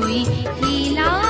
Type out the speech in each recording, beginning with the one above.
vui. Thì lo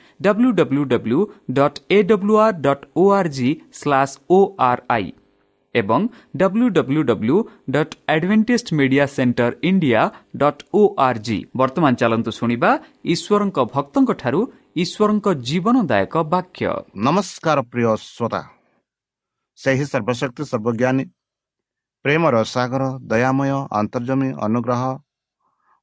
O R G slash O R I ଏବଂ W W W media centre India dot O R G ବର୍ତ୍ତମାନ ଚାଲନ୍ତୁ ଶୁଣିବା ଈଶ୍ୱରଙ୍କ ଭକ୍ତଙ୍କଠାରୁ ଈଶ୍ୱରଙ୍କ ଜୀବନଦାୟକ ବାକ୍ୟ। ନମସ୍କାର ସର୍ବଜ୍ଞାନୀ ପ୍ରେମର ସାଗର ଦୟାମୟ ଅନ୍ତର୍ଜମୀ ଅନୁଗ୍ରହ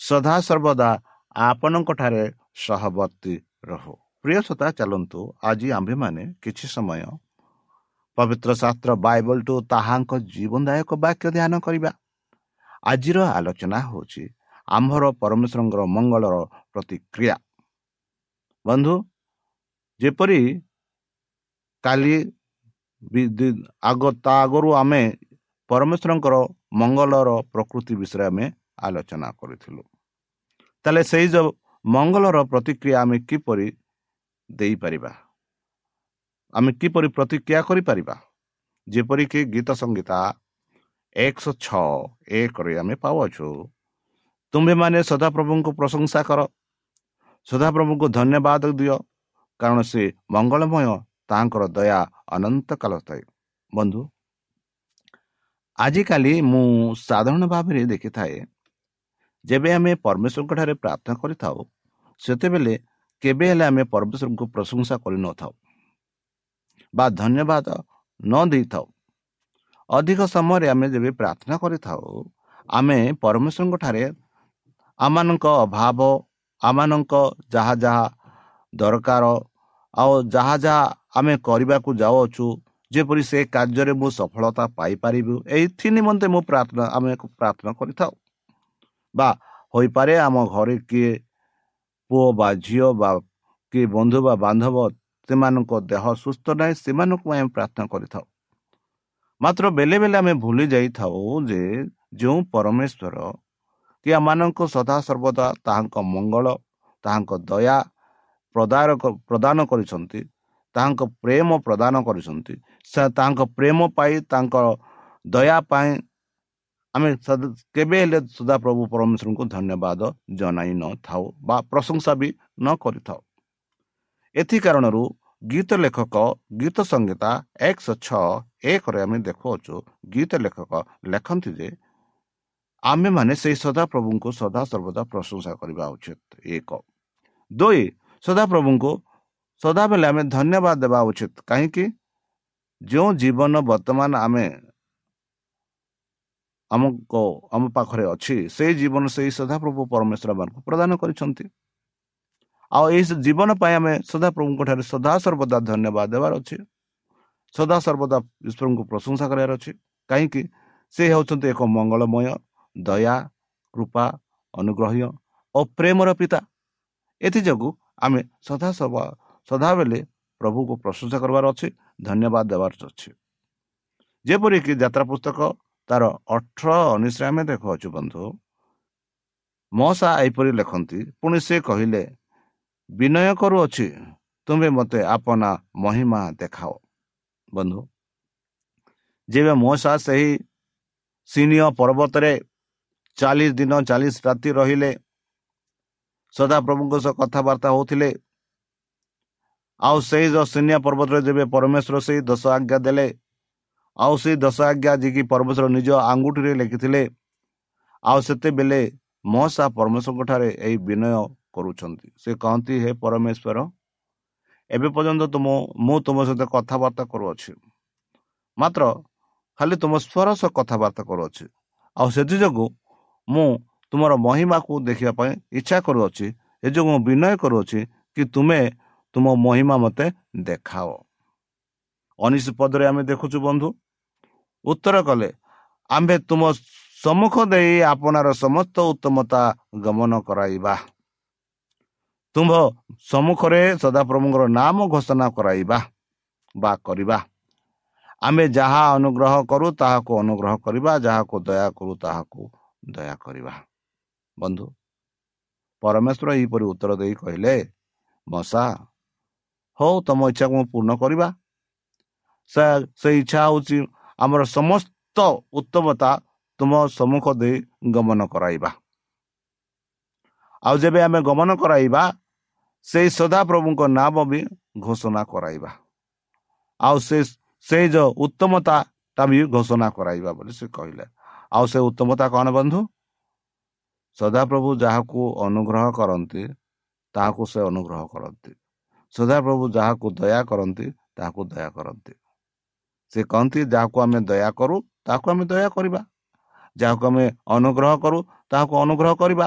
ସଦାସର୍ବଦା ଆପଣଙ୍କଠାରେ ସହବର୍ତ୍ତୀ ରହୁ। ପ୍ରିୟ ସତା ଚାଲନ୍ତୁ। ଆଜି ଆମ୍ଭେମାନେ କିଛି ସମୟ ପବିତ୍ର ଶାସ୍ତ୍ର ବାଇବଲଠୁ ତାହାଙ୍କ ଜୀବନଦାୟକ ବାକ୍ୟ ଧ୍ୟାନ କରିବା। ଆଜିର ଆଲୋଚନା ହେଉଛି ଆମ୍ଭର ପରମେଶ୍ୱରଙ୍କର ମଙ୍ଗଳର ପ୍ରତିକ୍ରିୟା। ବନ୍ଧୁ ଯେପରି କାଲି ଆଗ ତା ଆଗରୁ ଆମେ ପରମେଶ୍ୱରଙ୍କର ମଙ୍ଗଳର ପ୍ରକୃତି ବିଷୟରେ ଆମେ ଆଲୋଚନା କରିଥିଲୁ। ତାହେଲେ ସେଇ ଯେଉଁ ମଙ୍ଗଳର ପ୍ରତିକ୍ରିୟା ଆମେ କିପରି ଦେଇପାରିବା? ଆମେ କିପରି ପ୍ରତିକ୍ରିୟା କରିପାରିବା? ଯେପରିକି ଗୀତ ସଙ୍ଗୀତା ଏକଶହ ଛଅ ଏକରେ ଆମେ ପାଉଅଛୁ। ତୁମ୍ଭେମାନେ ସଦାପ୍ରଭୁଙ୍କୁ ପ୍ରଶଂସା କର। ସଦାପ୍ରଭୁଙ୍କୁ ଧନ୍ୟବାଦ ଦିଅ। କାରଣ ସେ ମଙ୍ଗଳମୟ ତାହାଙ୍କର ଦୟା ଅନନ୍ତ କାଳ ଥାଏ। ବନ୍ଧୁ ଆଜିକାଲି ମୁଁ ସାଧାରଣ ଭାବରେ ଦେଖିଥାଏ ଯେବେ ଆମେ ପରମେଶ୍ୱରଙ୍କ ଠାରେ ପ୍ରାର୍ଥନା କରିଥାଉ ସେତେବେଳେ କେବେ ହେଲେ ଆମେ ପରମେଶ୍ୱରଙ୍କୁ ପ୍ରଶଂସା କରିନଥାଉ ବା ଧନ୍ୟବାଦ ନ ଦେଇଥାଉ। ଅଧିକ ସମୟରେ ଆମେ ଯେବେ ପ୍ରାର୍ଥନା କରିଥାଉ ଆମେ ପରମେଶ୍ୱରଙ୍କ ଠାରେ ଆମମାନଙ୍କ ଅଭାବ ଆମମାନଙ୍କ ଯାହା ଯାହା ଦରକାର ଆଉ ଯାହା ଯାହା ଆମେ କରିବାକୁ ଯାଉଅଛୁ ଯେପରି ସେ କାର୍ଯ୍ୟରେ ମୁଁ ସଫଳତା ପାଇପାରିବୁ ଏଇଥି ନିମନ୍ତେ ମୁଁ ପ୍ରାର୍ଥନା ଆମେ ପ୍ରାର୍ଥନା କରିଥାଉ। ବା ହୋଇପାରେ ଆମ ଘରେ କିଏ ପୁଅ ବା ଝିଅ ବା କିଏ ବନ୍ଧୁ ବା ବାନ୍ଧବ ସେମାନଙ୍କ ଦେହ ସୁସ୍ଥ ନାହିଁ ସେମାନଙ୍କୁ ଆମେ ପ୍ରାର୍ଥନା କରିଥାଉ ମାତ୍ର ବେଳେ ବେଳେ ଆମେ ଭୁଲି ଯାଇଥାଉ ଯେ ଯେଉଁ ପରମେଶ୍ୱର କି ଆମମାନଙ୍କୁ ସଦାସର୍ବଦା ତାହାଙ୍କ ମଙ୍ଗଳ ତାହାଙ୍କ ଦୟା ପ୍ରଦାନ ପ୍ରଦାନ କରିଛନ୍ତି ତାହାଙ୍କ ପ୍ରେମ ପ୍ରଦାନ କରିଛନ୍ତି ତାହାଙ୍କ ପ୍ରେମ ପାଇ ତାଙ୍କ ଦୟା ପାଇଁ ଆମେ କେବେ ହେଲେ ସଦାପ୍ରଭୁ ପରମେଶ୍ୱରଙ୍କୁ ଧନ୍ୟବାଦ ଜଣାଇ ନଥାଉ ବା ପ୍ରଶଂସା ବି ନ କରିଥାଉ। ଏଥି କାରଣରୁ ଗୀତ ଲେଖକ ଗୀତ ସଂହିତା ଏକଶହ ଛଅ ଏକରେ ଆମେ ଦେଖୁଅଛୁ ଗୀତ ଲେଖକ ଲେଖନ୍ତି ଯେ ଆମେମାନେ ସେଇ ସଦାପ୍ରଭୁଙ୍କୁ ସଦାସର୍ବଦା ପ୍ରଶଂସା କରିବା ଉଚିତ। ଏକ। ଦୁଇ ସଦାପ୍ରଭୁଙ୍କୁ ସଦାବେଳେ ଆମେ ଧନ୍ୟବାଦ ଦେବା ଉଚିତ। କାହିଁକି? ଯେଉଁ ଜୀବନ ବର୍ତ୍ତମାନ ଆମେ ଆମଙ୍କ ଆମ ପାଖରେ ଅଛି ସେଇ ଜୀବନ ସେଇ ସଦାପ୍ରଭୁ ପରମେଶ୍ୱର ମାନଙ୍କୁ ପ୍ରଦାନ କରିଛନ୍ତି। ଆଉ ଏହି ଜୀବନ ପାଇଁ ଆମେ ସଦାପ୍ରଭୁଙ୍କ ଠାରେ ସଦାସର୍ବଦା ଧନ୍ୟବାଦ ଦେବାର ଅଛି। ସଦାସର୍ବଦା ଈଶ୍ୱରଙ୍କୁ ପ୍ରଶଂସା କରିବାର ଅଛି। କାହିଁକି? ସେ ହେଉଛନ୍ତି ଏକ ମଙ୍ଗଳମୟ ଦୟା କୃପା ଅନୁଗ୍ରହୀୟ ଓ ପ୍ରେମର ପିତା। ଏଥିଯୋଗୁଁ ଆମେ ସଦା ସଦାବେଳେ ପ୍ରଭୁକୁ ପ୍ରଶଂସା କରିବାର ଅଛି ଧନ୍ୟବାଦ ଦେବାର ଅଛି। ଯେପରିକି ଯାତ୍ରା ପୁସ୍ତକ ତାର ଅଠର ଉଣେଇଶରେ ଆମେ ଦେଖୁଅଛୁ ବନ୍ଧୁ। ମଶା ଏହିପରି ଲେଖନ୍ତି ପୁଣି ସେ କହିଲେ ବିନୟ କରୁଅଛି ତୁମେ ମୋତେ ଆପନା ମହିମା ଦେଖାଅ। ବନ୍ଧୁ ଯେବେ ମଶା ସେହି ସିନିୟ ପର୍ବତରେ ଚାଳିଶ ଦିନ ଚାଳିଶ ରାତି ରହିଲେ ସଦାପ୍ରଭୁଙ୍କ ସହ କଥାବାର୍ତ୍ତା ହେଉଥିଲେ ଆଉ ସେଇ ଯେଉଁ ସିନିଆ ପର୍ବତରେ ଯେବେ ପରମେଶ୍ୱର ସେଇ ଦଶ ଆଜ୍ଞା ଦେଲେ ଆଉ ସେଇ ଦଶ ଆଜ୍ଞା ଯିଏକି ପରମେଶ୍ୱର ନିଜ ଆଙ୍ଗୁଠିରେ ଲେଖିଥିଲେ ଆଉ ସେତେବେଳେ ମହସା ପରମେଶ୍ୱରଙ୍କ ଠାରେ ଏହି ବିନୟ କରୁଛନ୍ତି। ସେ କହନ୍ତି ହେ ପରମେଶ୍ୱର ଏବେ ପର୍ଯ୍ୟନ୍ତ ତୁମ ମୁଁ ତୁମ ସହିତ କଥାବାର୍ତ୍ତା କରୁଅଛି। ମାତ୍ର ଖାଲି ତୁମ ସ୍ୱର ସହ କଥାବାର୍ତ୍ତା କରୁଅଛି। ଆଉ ସେଥିଯୋଗୁଁ ମୁଁ ତୁମର ମହିମାକୁ ଦେଖିବା ପାଇଁ ଇଚ୍ଛା କରୁଅଛି। ଏ ଯୋଗୁଁ ମୁଁ ବିନୟ କରୁଅଛି କି ତୁମେ ତୁମ ମହିମା ମୋତେ ଦେଖାଅ। ଅନିଶ ପଦରେ ଆମେ ଦେଖୁଛୁ ବନ୍ଧୁ ଉତ୍ତର କଲେ ଆମ୍ଭେ ତୁମ ସମ୍ମୁଖ ଦେଇ ଆପଣାର ସମସ୍ତ ଉତ୍ତମତା ଗମନ କରାଇବା। ତୁମ୍ଭ ସମ୍ମୁଖରେ ସଦାପ୍ରଭୁଙ୍କର ନାମ ଘୋଷଣା କରାଇବା ବା କରିବା। ଆମେ ଯାହା ଅନୁଗ୍ରହ କରୁ ତାହାକୁ ଅନୁଗ୍ରହ କରିବା ଯାହାକୁ ଦୟା କରୁ ତାହାକୁ ଦୟା କରିବା। ବନ୍ଧୁ ପରମେଶ୍ୱର ଏହିପରି ଉତ୍ତର ଦେଇ କହିଲେ ମଶା ହଉ ତମ ଇଚ୍ଛାକୁ ମୁଁ ପୂର୍ଣ୍ଣ କରିବା। ସେ ଇଚ୍ଛା ହେଉଛି ଆମର ସମସ୍ତ ଉତ୍ତମତା ତୁମ ସମ୍ମୁଖ ଦେଇ ଗମନ କରାଇବା। ଆଉ ଯେବେ ଆମେ ଗମନ କରାଇବା ସେଇ ସଦାପ୍ରଭୁଙ୍କ ନାମ ବି ଘୋଷଣା କରାଇବା। ଆଉ ସେ ସେଇ ଯେଉଁ ଉତ୍ତମତାଟା ବି ଘୋଷଣା କରାଇବା ବୋଲି ସେ କହିଲେ। ଆଉ ସେ ଉତ୍ତମତା କ'ଣ ବନ୍ଧୁ? ସଦାପ୍ରଭୁ ଯାହାକୁ ଅନୁଗ୍ରହ କରନ୍ତି ତାହାକୁ ସେ ଅନୁଗ୍ରହ କରନ୍ତି। ସଦାପ୍ରଭୁ ଯାହାକୁ ଦୟା କରନ୍ତି ତାହାକୁ ଦୟା କରନ୍ତି। ସେ କହନ୍ତି ଯାହାକୁ ଆମେ ଦୟା କରୁ ତାହାକୁ ଆମେ ଦୟା କରିବା। ଯାହାକୁ ଆମେ ଅନୁଗ୍ରହ କରୁ ତାହାକୁ ଅନୁଗ୍ରହ କରିବା।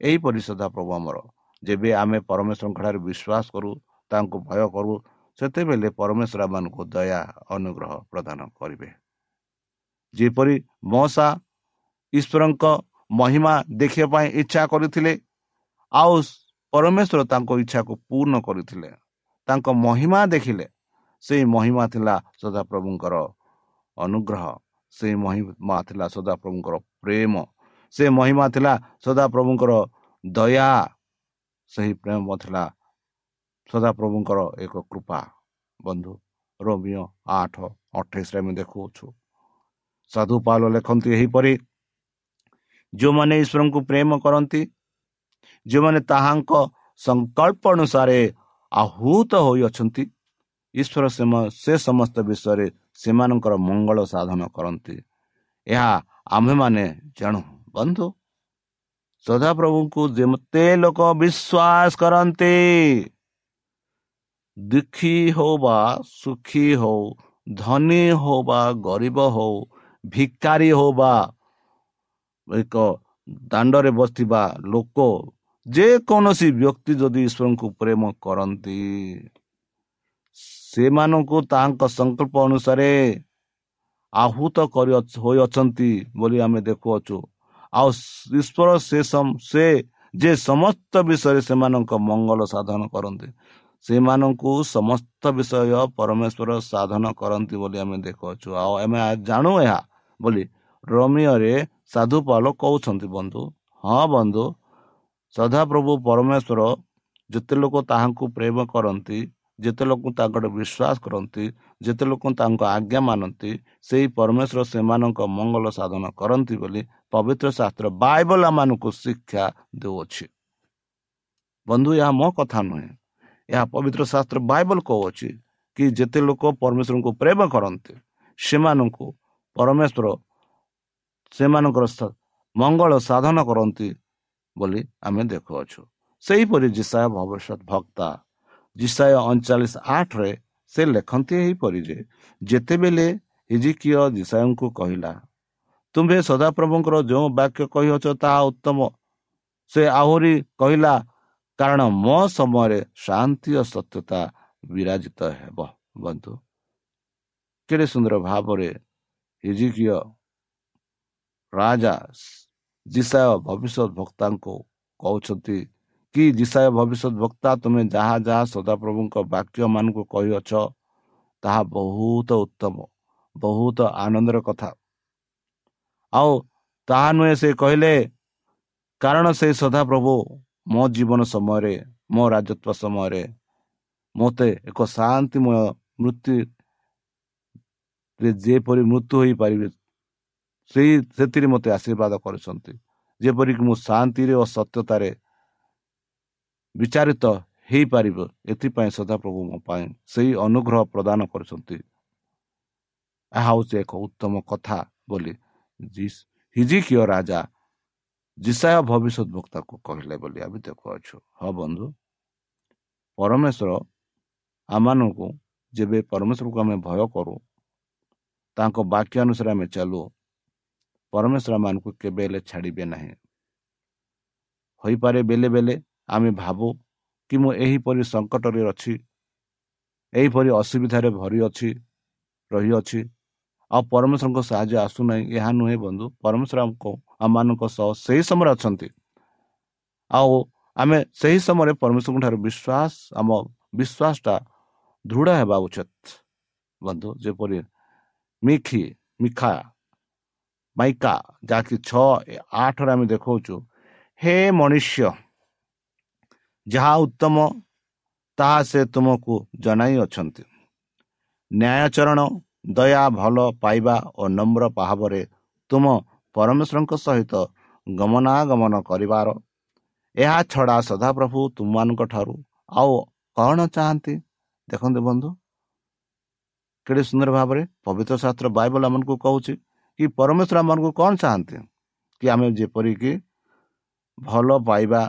ଏହିପରି ସଦାପ୍ରଭୁ ଆମର। ଯେବେ ଆମେ ପରମେଶ୍ୱରଙ୍କ ଠାରେ ବିଶ୍ୱାସ କରୁ ତାଙ୍କୁ ଭୟ କରୁ ସେତେବେଳେ ପରମେଶ୍ୱର ମାନଙ୍କୁ ଦୟା ଅନୁଗ୍ରହ ପ୍ରଦାନ କରିବେ। ଯେପରି ମଶା ଈଶ୍ୱରଙ୍କ ମହିମା ଦେଖିବା ପାଇଁ ଇଚ୍ଛା କରିଥିଲେ ଆଉ ପରମେଶ୍ୱର ତାଙ୍କ ଇଚ୍ଛାକୁ ପୂର୍ଣ୍ଣ କରିଥିଲେ ତାଙ୍କ ମହିମା ଦେଖିଲେ ସେଇ ମହିମା ଥିଲା ସଦାପ୍ରଭୁଙ୍କର ଅନୁଗ୍ରହ ସେଇ ମହିମା ଥିଲା ସଦାପ୍ରଭୁଙ୍କର ପ୍ରେମ ସେ ମହିମା ଥିଲା ସଦାପ୍ରଭୁଙ୍କର ଦୟା ସେହି ପ୍ରେମ ଥିଲା ସଦାପ୍ରଭୁଙ୍କର ଏକ କୃପା। ବନ୍ଧୁ ରୋମିଓ ଆଠ ଅଠେଇଶରେ ଆମେ ଦେଖୁଅଛୁ। ସାଧୁପାଲ ଲେଖନ୍ତି ଏହିପରି ଯେଉଁମାନେ ଈଶ୍ୱରଙ୍କୁ ପ୍ରେମ କରନ୍ତି ଯେଉଁମାନେ ତାହାଙ୍କ ସଂକଳ୍ପ ଅନୁସାରେ ଆହୁତ ହୋଇଅଛନ୍ତି ଈଶ୍ୱର ସେ ସମସ୍ତ ବିଷୟରେ ସେମାନଙ୍କର ମଙ୍ଗଳ ସାଧନ କରନ୍ତି। ଏହା ଆମ୍ଭେମାନେ ଜାଣୁ। ବନ୍ଧୁ ସଦାପ୍ରଭୁଙ୍କୁ ଯେତେ ଲୋକ ବିଶ୍ୱାସ କରନ୍ତି ଦୁଃଖୀ ହଉ ବା ସୁଖୀ ହଉ ଧନୀ ହଉ ବା ଗରିବ ହଉ ଭିକାରୀ ହଉ ବା ଏକ ଦାଣ୍ଡରେ ବସିଥିବା ଲୋକ ଯେକୌଣସି ବ୍ୟକ୍ତି ଯଦି ଈଶ୍ୱରଙ୍କୁ ପ୍ରେମ କରନ୍ତି ସେମାନଙ୍କୁ ତାହାଙ୍କ ସଂକଳ୍ପ ଅନୁସାରେ ଆହୁତ କରି ହୋଇଅଛନ୍ତି ବୋଲି ଆମେ ଦେଖୁଅଛୁ। ଆଉ ଈଶ୍ୱର ସେ ସେ ଯେ ସମସ୍ତ ବିଷୟରେ ସେମାନଙ୍କ ମଙ୍ଗଳ ସାଧନ କରନ୍ତି ସେମାନଙ୍କୁ ସମସ୍ତ ବିଷୟ ପରମେଶ୍ୱର ସାଧନ କରନ୍ତି ବୋଲି ଆମେ ଦେଖୁଅଛୁ। ଆଉ ଆମେ ଜାଣୁ ଏହା ବୋଲି ରମିୟରେ ସାଧୁପାଲ କହୁଛନ୍ତି ବନ୍ଧୁ। ହଁ ବନ୍ଧୁ। ସଦାପ୍ରଭୁ ପରମେଶ୍ୱର ଯେତେ ଲୋକ ତାହାଙ୍କୁ ପ୍ରେମ କରନ୍ତି ଯେତେ ଲୋକ ତାଙ୍କର ବିଶ୍ୱାସ କରନ୍ତି ଯେତେ ଲୋକ ତାଙ୍କ ଆଜ୍ଞା ମାନନ୍ତି ସେହି ପରମେଶ୍ୱର ସେମାନଙ୍କ ମଙ୍ଗଳ ସାଧନ କରନ୍ତି ବୋଲି ପବିତ୍ର ଶାସ୍ତ୍ର ବାଇବଲ ମାନଙ୍କୁ ଶିକ୍ଷା ଦେଉଅଛି। ବନ୍ଧୁ ଏହା ମୋ କଥା ନୁହେଁ। ଏହା ପବିତ୍ର ଶାସ୍ତ୍ର ବାଇବଲ କହୁଅଛି କି ଯେତେ ଲୋକ ପରମେଶ୍ୱରଙ୍କୁ ପ୍ରେମ କରନ୍ତି ସେମାନଙ୍କୁ ପରମେଶ୍ୱର ସେମାନଙ୍କର ମଙ୍ଗଳ ସାଧନ କରନ୍ତି ବୋଲି ଆମେ ଦେଖୁଅଛୁ। ସେହିପରି ଜିସାୟ ଭବିଷ୍ୟତ ଭକ୍ତା ଜିସାୟ ଅଣଚାଳିଶ ଆଠରେ ସେ ଲେଖନ୍ତି ଏହିପରି ଯେ ଯେତେବେଳେ ହିଜିକିଅ ଜିସାୟଙ୍କୁ କହିଲା ତୁମ୍ଭେ ସଦାପ୍ରଭୁଙ୍କର ଯେଉଁ ବାକ୍ୟ କହିଅଛ ତାହା ଉତ୍ତମ। ସେ ଆହୁରି କହିଲା କାରଣ ମୋ ସମୟରେ ଶାନ୍ତି ଓ ସତ୍ୟତା ବିରାଜିତ ହେବ। ବନ୍ଧୁ କେଡ଼େ ସୁନ୍ଦର ଭାବରେ ହିଜିକିଅ ରାଜା ଜିସାୟ ଭବିଷ୍ୟତ ଭକ୍ତାଙ୍କୁ କହୁଛନ୍ତି କି ଜିସାୟ ଭବିଷ୍ୟତ ବକ୍ତା ତୁମେ ଯାହା ଯାହା ସଦାପ୍ରଭୁଙ୍କ ବାକ୍ୟମାନଙ୍କୁ କହିଅଛ ତାହା ବହୁତ ଉତ୍ତମ ବହୁତ ଆନନ୍ଦର କଥା। ଆଉ ତାହା ନୁହେଁ ସେ କହିଲେ କାରଣ ସେ ସଦାପ୍ରଭୁ ମୋ ଜୀବନ ସମୟରେ ମୋ ରାଜତ୍ୱ ସମୟରେ ମୋତେ ଏକ ଶାନ୍ତିମୟ ମୃତ୍ୟୁରେ ଯେପରି ମୃତ୍ୟୁ ହୋଇପାରିବେ ସେଇ ସେଥିରେ ମୋତେ ଆଶୀର୍ବାଦ କରିଛନ୍ତି। ଯେପରିକି ମୁଁ ଶାନ୍ତିରେ ଓ ସତ୍ୟତାରେ ବିଚାରିତ ହେଇପାରିବ ଏଥିପାଇଁ ସଦାପ୍ରଭୁ ମୋ ପାଇଁ ସେହି ଅନୁଗ୍ରହ ପ୍ରଦାନ କରୁଛନ୍ତି। ଏହା ହେଉଛି ଏକ ଉତ୍ତମ କଥା ବୋଲି ହିଜିକିୟ ରାଜା ଜିସାୟ ଭବିଷ୍ୟତ ବକ୍ତାକୁ କହିଲେ ବୋଲି ଆମେ ଦେଖୁଅଛୁ। ହଁ ବନ୍ଧୁ ପରମେଶ୍ୱର ଆମମାନଙ୍କୁ ଯେବେ ପରମେଶ୍ୱରକୁ ଆମେ ଭୟ କରୁ ତାଙ୍କ ବାକ୍ୟ ଅନୁସାରେ ଆମେ ଚାଲୁ ପରମେଶ୍ୱର ମାନଙ୍କୁ କେବେ ହେଲେ ଛାଡ଼ିବେ ନାହିଁ। ହୋଇପାରେ ବେଲେ ବେଲେ ଆମେ ଭାବୁ କି ମୁଁ ଏହିପରି ସଙ୍କଟରେ ଅଛି ଏହିପରି ଅସୁବିଧାରେ ଭରି ଅଛି ରହିଅଛି। ଆଉ ପରମେଶ୍ୱରଙ୍କ ସାହାଯ୍ୟ ଆସୁନାହିଁ ଏହା ନୁହେଁ ବନ୍ଧୁ ପରମେଶ୍ୱର ଆମମାନଙ୍କ ସହ ସେହି ସମୟରେ ଅଛନ୍ତି। ଆଉ ଆମେ ସେହି ସମୟରେ ପରମେଶ୍ୱରଙ୍କ ଠାରୁ ବିଶ୍ୱାସ ଆମ ବିଶ୍ୱାସଟା ଦୃଢ଼ ହେବା ଉଚିତ। ବନ୍ଧୁ ଯେପରି ମିଖି ମିଖା ମାଇକା ଯାହାକି ଛଅ ଆଠରେ ଆମେ ଦେଖାଉଛୁ ହେ ମନୁଷ୍ୟ ଯାହା ଉତ୍ତମ ତାହା ସେ ତୁମକୁ ଜଣାଇ ଅଛନ୍ତି। ନ୍ୟାୟଚରଣ ଦୟା ଭଲ ପାଇବା ଓ ନମ୍ର ଭାବରେ ତୁମ ପରମେଶ୍ୱରଙ୍କ ସହିତ ଗମନାଗମନ କରିବାର। ଏହା ଛଡ଼ା ସଦାପ୍ରଭୁ ତୁମମାନଙ୍କ ଠାରୁ ଆଉ କ'ଣ ଚାହାନ୍ତି? ଦେଖନ୍ତୁ ବନ୍ଧୁ। କେଡ଼େ ସୁନ୍ଦର ଭାବରେ ପବିତ୍ର ଶାସ୍ତ୍ର ବାଇବଲ ଆମମାନଙ୍କୁ କହୁଛି କି ପରମେଶ୍ୱର ଆମମାନଙ୍କୁ କ'ଣ ଚାହାନ୍ତି? କି ଆମେ ଯେପରିକି ଭଲ ପାଇବା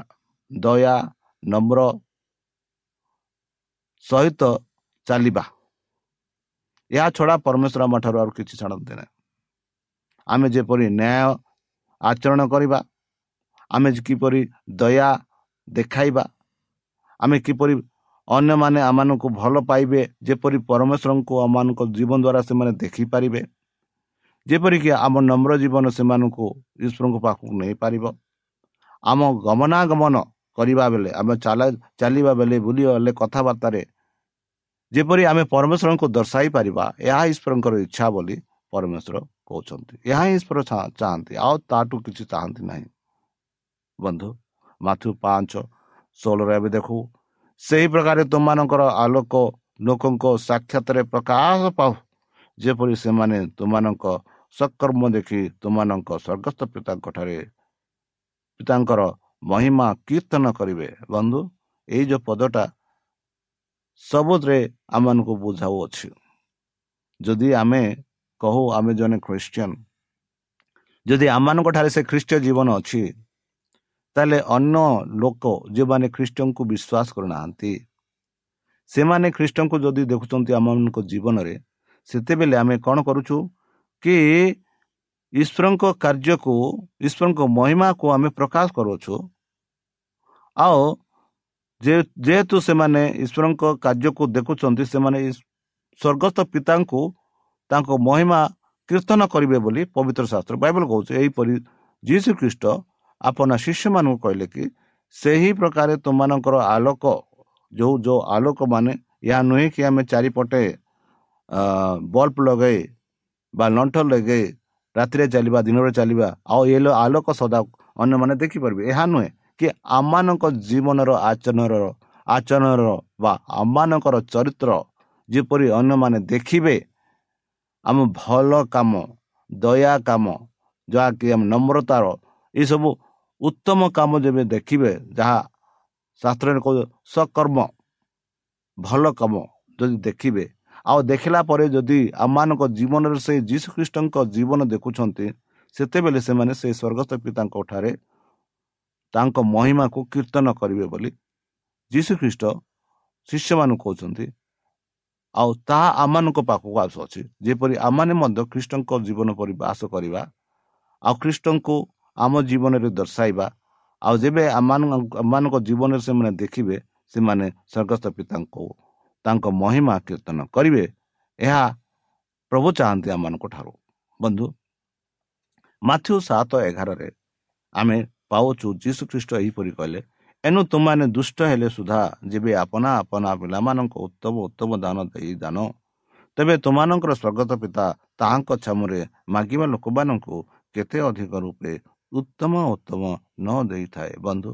ଦୟା ନମ୍ର ସହିତ ଚାଲିବା। ଏହା ଛଡ଼ା ପରମେଶ୍ୱର ଆମ ଠାରୁ ଆଉ କିଛି ଛାଡ଼ନ୍ତି ନାହିଁ। ଆମେ ଯେପରି ନ୍ୟାୟ ଆଚରଣ କରିବା ଆମେ କିପରି ଦୟା ଦେଖାଇବା ଆମେ କିପରି ଅନ୍ୟମାନେ ଆମମାନଙ୍କୁ ଭଲ ପାଇବେ ଯେପରି ପରମେଶ୍ୱରଙ୍କୁ ଆମମାନଙ୍କ ଜୀବନ ଦ୍ୱାରା ସେମାନେ ଦେଖିପାରିବେ ଯେପରିକି ଆମ ନମ୍ର ଜୀବନ ସେମାନଙ୍କୁ ଈଶ୍ୱରଙ୍କ ପାଖକୁ ନେଇପାରିବ ଆମ ଗମନାଗମନ କରିବା ବେଳେ ଆମେ ଚାଲିବା ବେଳେ ବୁଲି ଗଲେ କଥାବାର୍ତ୍ତାରେ ଯେପରି ଆମେ ପରମେଶ୍ୱରଙ୍କୁ ଦର୍ଶାଇ ପାରିବା ଏହା ଈଶ୍ୱରଙ୍କର ଇଚ୍ଛା ବୋଲି ପରମେଶ୍ୱର କହୁଛନ୍ତି। ଏହା ହିଁ ଈଶ୍ୱର ଚାହାନ୍ତି। ଆଉ ତାଠୁ କିଛି ଚାହାନ୍ତି ନାହିଁ। ବନ୍ଧୁ ମାଥୁ ପାଞ୍ଚ ଷୋହଳରେ ଏବେ ଦେଖୁ। ସେହି ପ୍ରକାର ତୁମମାନଙ୍କର ଆଲୋକ ଲୋକଙ୍କ ସାକ୍ଷାତରେ ପ୍ରକାଶ ପାଉ। ଯେପରି ସେମାନେ ତୁମମାନଙ୍କ ସକର୍ମ ଦେଖି ତୁମମାନଙ୍କ ସ୍ୱର୍ଗସ୍ଥ ପିତାଙ୍କଠାରେ ପିତାଙ୍କର ମହିମା କୀର୍ତ୍ତନ କରିବେ। ବନ୍ଧୁ ଏଇ ଯେଉଁ ପଦଟା ସବୁଥିରେ ଆମମାନଙ୍କୁ ବୁଝାଉଅଛି। ଯଦି ଆମେ କହୁ ଆମେ ଜଣେ ଖ୍ରୀଷ୍ଟିଆନ ଯଦି ଆମମାନଙ୍କ ଠାରେ ସେ ଖ୍ରୀଷ୍ଟ ଜୀବନ ଅଛି ତାହେଲେ ଅନ୍ୟ ଲୋକ ଯେଉଁମାନେ ଖ୍ରୀଷ୍ଟଙ୍କୁ ବିଶ୍ୱାସ କରୁନାହାନ୍ତି ସେମାନେ ଖ୍ରୀଷ୍ଟଙ୍କୁ ଯଦି ଦେଖୁଛନ୍ତି ଆମମାନଙ୍କ ଜୀବନରେ ସେତେବେଳେ ଆମେ କ'ଣ କରୁଛୁ କି ଈଶ୍ୱରଙ୍କ କାର୍ଯ୍ୟକୁ ଈଶ୍ୱରଙ୍କ ମହିମାକୁ ଆମେ ପ୍ରକାଶ କରୁଅଛୁ। ଆଉ ଯେହେତୁ ସେମାନେ ଈଶ୍ୱରଙ୍କ କାର୍ଯ୍ୟକୁ ଦେଖୁଛନ୍ତି ସେମାନେ ସ୍ୱର୍ଗସ୍ଥ ପିତାଙ୍କୁ ତାଙ୍କ ମହିମା କୀର୍ତ୍ତନ କରିବେ ବୋଲି ପବିତ୍ର ଶାସ୍ତ୍ର ବାଇବଲ କହୁଛି। ଏହିପରି ଯୀଶୁ ଖ୍ରୀଷ୍ଟ ଆପଣ ଶିଷ୍ୟମାନଙ୍କୁ କହିଲେ କି ସେହି ପ୍ରକାରେ ତୁମମାନଙ୍କର ଆଲୋକ ଯେଉଁ ଯେଉଁ ଆଲୋକ ମାନେ ଏହା ନୁହେଁ କି ଆମେ ଚାରିପଟେ ବଲ୍ବ ଲଗାଇ ବା ଲଣ୍ଠ ଲଗାଇ ରାତିରେ ଚାଲିବା ଦିନରେ ଚାଲିବା ଆଉ ଏ ଆଲୋକ ସଦା ଅନ୍ୟମାନେ ଦେଖିପାରିବେ। ଏହା ନୁହେଁ କି ଆମମାନଙ୍କ ଜୀବନର ଆଚରଣର ଆଚରଣର ବା ଆମମାନଙ୍କର ଚରିତ୍ର ଯେପରି ଅନ୍ୟମାନେ ଦେଖିବେ ଆମ ଭଲ କାମ ଦୟା କାମ ଯାହାକି ଆମ ନମ୍ରତାର ଏସବୁ ଉତ୍ତମ କାମ ଯେବେ ଦେଖିବେ ଯାହା ଶାସ୍ତ୍ରରେ କହୁ ସକର୍ମ ଭଲ କାମ ଯଦି ଦେଖିବେ ଆଉ ଦେଖିଲା ପରେ ଯଦି ଆମମାନଙ୍କ ଜୀବନରେ ସେ ଯୀଶୁଖ୍ରୀଷ୍ଟଙ୍କ ଜୀବନ ଦେଖୁଛନ୍ତି ସେତେବେଳେ ସେମାନେ ସେ ସ୍ୱର୍ଗସ୍ଥ ପିତାଙ୍କ ଠାରେ ତାଙ୍କ ମହିମାକୁ କୀର୍ତ୍ତନ କରିବେ ବୋଲି ଯୀଶୁଖ୍ରୀଷ୍ଟ ଶିଷ୍ୟମାନଙ୍କୁ କହୁଛନ୍ତି। ଆଉ ତାହା ଆମମାନଙ୍କ ପାଖକୁ ଆସୁଅଛି। ଯେପରି ଆମମାନେ ମଧ୍ୟ ଖ୍ରୀଷ୍ଟଙ୍କ ଜୀବନ ପରି ବାସ କରିବା ଆଉ ଖ୍ରୀଷ୍ଟଙ୍କୁ ଆମ ଜୀବନରେ ଦର୍ଶାଇବା ଆଉ ଯେବେ ଆମମାନଙ୍କ ଜୀବନରେ ସେମାନେ ଦେଖିବେ ସେମାନେ ସ୍ୱର୍ଗସ୍ଥ ପିତାଙ୍କୁ ତାଙ୍କ ମହିମା କୀର୍ତ୍ତନ କରିବେ ଏହା ପ୍ରଭୁ ଚାହାନ୍ତି ଆମମାନଙ୍କ ଠାରୁ ବନ୍ଧୁ ମାଥ୍ୟୁ ସାତ ଏଗାରରେ ଆମେ ପାଉଛୁ ଯୀଶୁ ଖ୍ରୀଷ୍ଟ ଏହିପରି କହିଲେ ଏଣୁ ତୁମାନେ ଦୁଷ୍ଟ ହେଲେ ସୁଦ୍ଧା ଯେବେ ଆପଣା ଆପଣା ପିଲାମାନଙ୍କ ଉତ୍ତମ ଉତ୍ତମ ଦାନ ଦେଇ ଦାନ ତେବେ ତୁମାନଙ୍କର ସ୍ୱର୍ଗତ ପିତା ତାହାଙ୍କ ଛାମୁରେ ମାଗିବା ଲୋକମାନଙ୍କୁ କେତେ ଅଧିକ ରୂପେ ଉତ୍ତମ ଉତ୍ତମ ନ ଦେଇଥାଏ? ବନ୍ଧୁ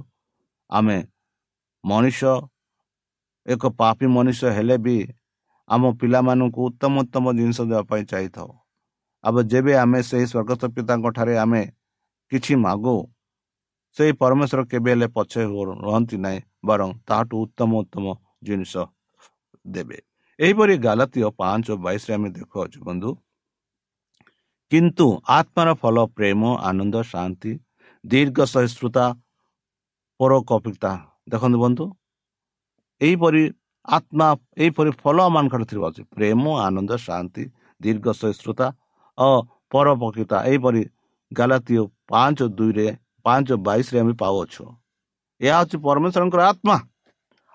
ଆମେ ମଣିଷ ଏକ ପାପି ମଣିଷ ହେଲେ ବି ଆମ ପିଲାମାନଙ୍କୁ ଉତ୍ତମ ଉତ୍ତମ ଜିନିଷ ଦେବା ପାଇଁ ଚାହିଁଥାଉ। ଆଉ ଯେବେ ଆମେ ସେହି ସ୍ୱର୍ଗତ ପିତାଙ୍କ ଠାରେ ଆମେ କିଛି ମାଗୁ ସେହି ପରମେଶ୍ୱର କେବେ ହେଲେ ପଛେ ରହନ୍ତି ନାହିଁ ବରଂ ତାହାଠୁ ଉତ୍ତମ ଉତ୍ତମ ଜିନିଷ ଦେବେ। ଏହିପରି ଗାଲତୀୟ ପାଞ୍ଚ ବାଇଶରେ ଆମେ ଦେଖୁଅଛୁ ବନ୍ଧୁ। କିନ୍ତୁ ଆତ୍ମାର ଫଲ ପ୍ରେମ ଆନନ୍ଦ ଶାନ୍ତି ଦୀର୍ଘ ସହିଷ୍ଣୁତା ପରୋକପିତା ଦେଖନ୍ତୁ ବନ୍ଧୁ ଏହିପରି ଆତ୍ମା ଏହିପରି ଫଲ ମାନଙ୍କର ଥିବା। ଅଛି ପ୍ରେମ ଆନନ୍ଦ ଶାନ୍ତି ଦୀର୍ଘ ସହିଷ୍ଣୁତା ଓ ପରୋପକୃତା ଏହିପରି ଗାଲାତୀୟ ପାଞ୍ଚ ଦୁଇରେ ପାଞ୍ଚ ବାଇଶରେ ଆମେ ପାଉଅଛୁ। ଏହା ହେଉଛି ପରମେଶ୍ୱରଙ୍କର ଆତ୍ମା।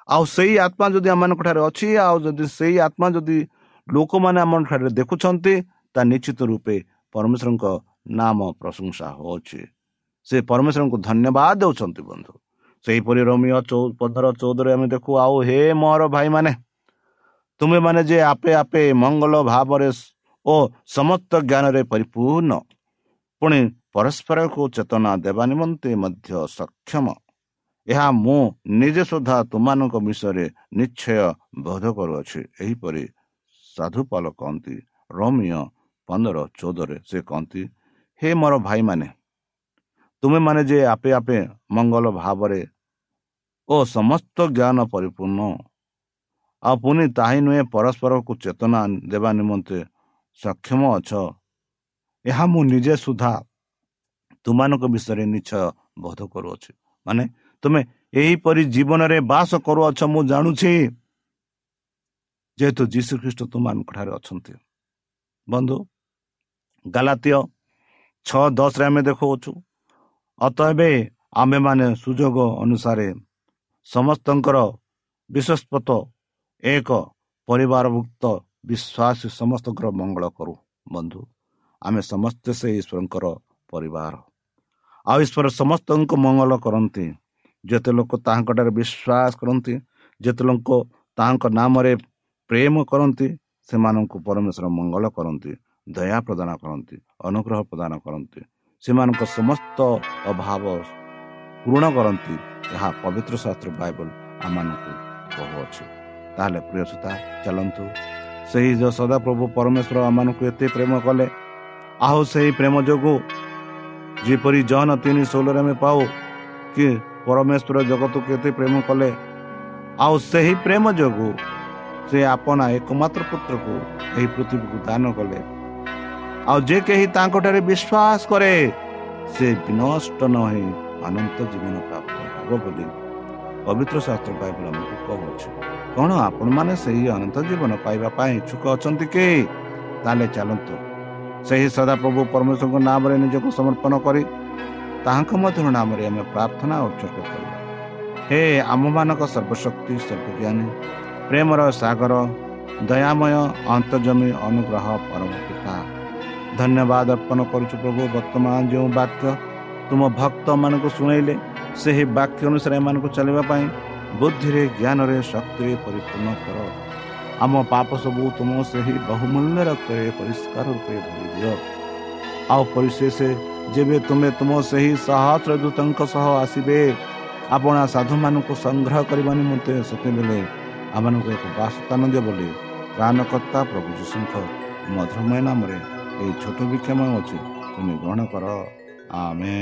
ଆଉ ସେଇ ଆତ୍ମା ଯଦି ଆମମାନଙ୍କ ଠାରେ ଅଛି ଆଉ ଯଦି ସେଇ ଆତ୍ମା ଯଦି ଲୋକମାନେ ଆମ ଠାରେ ଦେଖୁଛନ୍ତି ତା ନିଶ୍ଚିତ ରୂପେ ପରମେଶ୍ୱରଙ୍କ ନାମ ପ୍ରଶଂସା ହେଉଛି। ସେ ପରମେଶ୍ୱରଙ୍କୁ ଧନ୍ୟବାଦ ଦେଉଛନ୍ତି ବନ୍ଧୁ। ସେହିପରି ରମିଅ ପନ୍ଦର ଚଉଦରେ ଆମେ ଦେଖୁ ଆଉ ହେ ମୋର ଭାଇମାନେ ତୁମେମାନେ ଯେ ଆପେ ଆପେ ମଙ୍ଗଳ ଭାବରେ ଓ ସମସ୍ତ ଜ୍ଞାନରେ ପରିପୂର୍ଣ୍ଣ ପୁଣି ପରସ୍ପରକୁ ଚେତନା ଦେବା ନିମନ୍ତେ ମଧ୍ୟ ସକ୍ଷମ ଏହା ମୁଁ ନିଜେ ସୁଦ୍ଧା ତୁମମାନଙ୍କ ବିଷୟରେ ନିଶ୍ଚୟ ବୋଧ କରୁଅଛି ଏହିପରି ସାଧୁପାଲ କହନ୍ତି। ରମିୟ ପନ୍ଦର ଚଉଦରେ ସେ କହନ୍ତି ହେ ମୋର ଭାଇମାନେ ତୁମେମାନେ ଯେ ଆପେ ଆପେ ମଙ୍ଗଳ ଭାବରେ ଓ ସମସ୍ତ ଜ୍ଞାନ ପରିପୂର୍ଣ୍ଣ ଆଉ ପୁଣି ତାହି ନୁହେଁ ପରସ୍ପରକୁ ଚେତନା ଦେବା ନିମନ୍ତେ ସକ୍ଷମ ଅଛ ଏହା ମୁଁ ନିଜେ ସୁଦ୍ଧା ତୁମାନଙ୍କ ବିଷୟରେ ନିଶ୍ଚୟ ବୋଧ କରୁଅଛି। ମାନେ ତୁମେ ଏହିପରି ଜୀବନରେ ବାସ କରୁଅଛ ମୁଁ ଜାଣୁଛି ଯେହେତୁ ଯୀଶୁ ଖ୍ରୀଷ୍ଟ ତୁମମାନଙ୍କ ଠାରେ ଅଛନ୍ତି। ବନ୍ଧୁ ଗାଲାତୀୟ ଛଅ ଦଶରେ ଆମେ ଦେଖାଉଛୁ ଅତ ଏବେ ଆମେମାନେ ସୁଯୋଗ ଅନୁସାରେ ସମସ୍ତଙ୍କର ବିଶ୍ୱସ୍ପତ ଏକ ପରିବାରଭୁକ୍ତ ବିଶ୍ୱାସ ସମସ୍ତଙ୍କର ମଙ୍ଗଳ କରୁ। ବନ୍ଧୁ ଆମେ ସମସ୍ତେ ସେ ଈଶ୍ୱରଙ୍କର ପରିବାର। ଆଉ ଈଶ୍ୱର ସମସ୍ତଙ୍କୁ ମଙ୍ଗଳ କରନ୍ତି। ଯେତେ ଲୋକ ତାହାଙ୍କଠାରେ ବିଶ୍ୱାସ କରନ୍ତି ଯେତେ ଲୋକ ତାହାଙ୍କ ନାମରେ ପ୍ରେମ କରନ୍ତି ସେମାନଙ୍କୁ ପରମେଶ୍ୱର ମଙ୍ଗଳ କରନ୍ତି ଦୟା ପ୍ରଦାନ କରନ୍ତି ଅନୁଗ୍ରହ ପ୍ରଦାନ କରନ୍ତି। ସେମାନଙ୍କ ସମସ୍ତ ଅଭାବ ପୂରଣ କରନ୍ତି। ଏହା ପବିତ୍ର ଶାସ୍ତ୍ର ବାଇବଲ ଆମମାନଙ୍କୁ କହୁଅଛି। ତାହେଲେ ପ୍ରିୟ ସୂତା ଚାଲନ୍ତୁ। ସେହି ସଦାପ୍ରଭୁ ପରମେଶ୍ୱର ଆମମାନଙ୍କୁ ଏତେ ପ୍ରେମ କଲେ ଆଉ ସେହି ପ୍ରେମ ଯୋଗୁଁ ଯେପରି ଜହନ ତିନି ଷୋହଳରେ ଆମେ ପାଉ କି ପରମେଶ୍ୱର ଜଗତକୁ ଏତେ ପ୍ରେମ କଲେ ଆଉ ସେହି ପ୍ରେମ ଯୋଗୁଁ ସେ ଆପଣା ଏକମାତ୍ର ପୁତ୍ରକୁ ଏହି ପୃଥିବୀକୁ ଦାନ କଲେ। ଆଉ ଯେ କେହି ତାଙ୍କଠାରେ ବିଶ୍ୱାସ କରେ ସେ ବିନଷ୍ଟ ନ ହେଇ ଅନନ୍ତ ଜୀବନ ପ୍ରାପ୍ତ ହେବ ବୋଲି ପବିତ୍ର ଶାସ୍ତ୍ର ବାଇବଲ ଆମକୁ କହୁଅଛି କ'ଣ ଆପଣମାନେ ସେହି ଅନନ୍ତ ଜୀବନ ପାଇବା ପାଇଁ ଇଚ୍ଛୁକ ଅଛନ୍ତି କି? ତାହେଲେ ଚାଲନ୍ତୁ। ସେହି ସଦାପ୍ରଭୁ ପରମେଶ୍ୱରଙ୍କ ନାମରେ ନିଜକୁ ସମର୍ପଣ କରି ତାହାଙ୍କ ମଧ୍ୟ ନାମରେ ଆମେ ପ୍ରାର୍ଥନା ଉତ୍ସର୍ଗ କରିବା। ହେ ଆମମାନଙ୍କ ସର୍ବଶକ୍ତି ସର୍ବଜ୍ଞାନୀ ପ୍ରେମର ସାଗର ଦୟାମୟ ଅନ୍ତର୍ଜମୀ ଅନୁଗ୍ରହ ପରମ ପିତା ଧନ୍ୟବାଦ ଅର୍ପଣ କରୁଛୁ ପ୍ରଭୁ। ବର୍ତ୍ତମାନ ଯେଉଁ ବାକ୍ୟ ତୁମ ଭକ୍ତମାନଙ୍କୁ ଶୁଣେଇଲେ ସେହି ବାକ୍ୟ ଅନୁସାରେ ଏମାନଙ୍କୁ ଚାଲିବା ପାଇଁ ବୁଦ୍ଧିରେ ଜ୍ଞାନରେ ଶକ୍ତିରେ ପରିପୂର୍ଣ୍ଣ କର। ଆମ ପାପ ସବୁ ତୁମ ସେହି ବହୁମୂଲ୍ୟ ରକ୍ତରେ ପରିଷ୍କାର ରୂପେ ଧରି ଦିଅ। ଆଉ ପରିଶେଷ ଯେବେ ତୁମେ ତୁମ ସେହି ସହସ୍ର ଦୂତଙ୍କ ସହ ଆସିବେ ଆପଣା ସାଧୁମାନଙ୍କୁ ସଂଗ୍ରହ କରିବା ନିମନ୍ତେ ସେତେବେଳେ ଆମମାନଙ୍କୁ ଏକ ବାସସ୍ଥାନ ଦିଅ ବୋଲି ପ୍ରାଣକର୍ତ୍ତା ପ୍ରଭୁ ଯୀଶୁଙ୍କ ମଧୁରମୟ ନାମରେ ଏହି ଛୋଟ ବିକ୍ଷମ ଅଛି ତୁମେ ଗ୍ରହଣ କର ଆମେ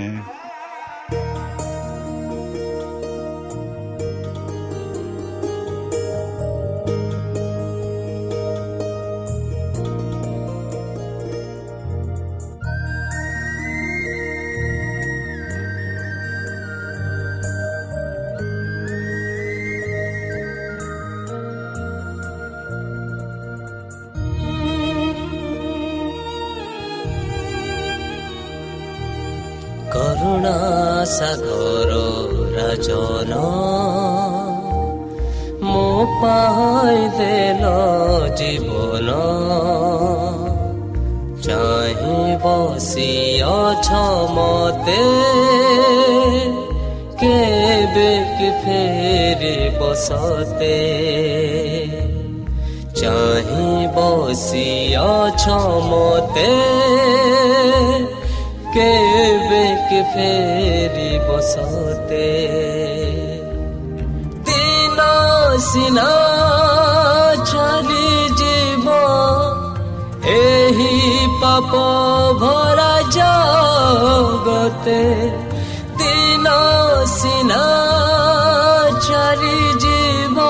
ଅଛ ମତେ କେବେ କି ଫେରି ବସତେ ଚାହିଁ ବସି ଅଛ ମତେ କେବେ କି ଫେରିବ ସତେ ଦିନ ସିନା ଚାଲିଯିବ ଏହି ପାପ ଭରା ଜଗତେ ଦିନ ସିନା ଚାଲିଯିବ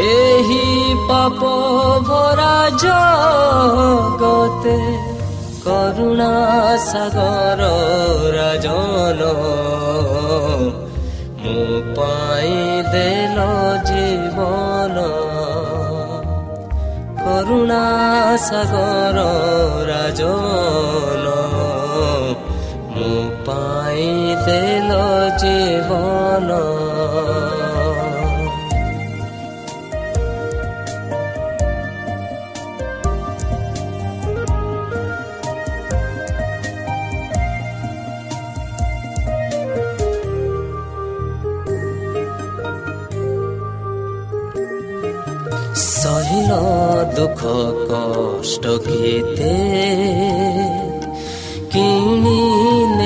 ଏହି ପାପ ଭରା ଜଗତେ କରୁଣା ସାଗର ରାଜନ ମୋ ପାଇଁ ଦେଲ ଜୀବନ କରୁଣା ସାଗର ରାଜନ ମୋ ପାଇଁ ଦେଲ ଜୀବନ ସହିଲ ଦୁଃଖ କଷ୍ଟ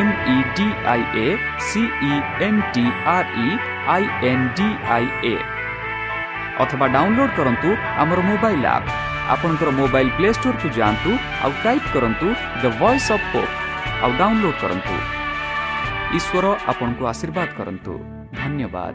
M E D I A C E N T R E I N D I A ଅଥବା ଡାଉନଲୋଡ୍ କରନ୍ତୁ ଆମର ମୋବାଇଲ୍ ଆପ୍ ଆପଣଙ୍କର ମୋବାଇଲ୍ ପ୍ଲେ ଷ୍ଟୋରକୁ ଯାଆନ୍ତୁ ଆଉ ଟାଇପ୍ କରନ୍ତୁ ଦ ଭଏସ୍ ଅଫ୍ ପୋପ୍ ଆଉ ଡାଉନଲୋଡ୍ କରନ୍ତୁ। ଈଶ୍ୱର ଆପଣଙ୍କୁ ଆଶୀର୍ବାଦ କରନ୍ତୁ। ଧନ୍ୟବାଦ।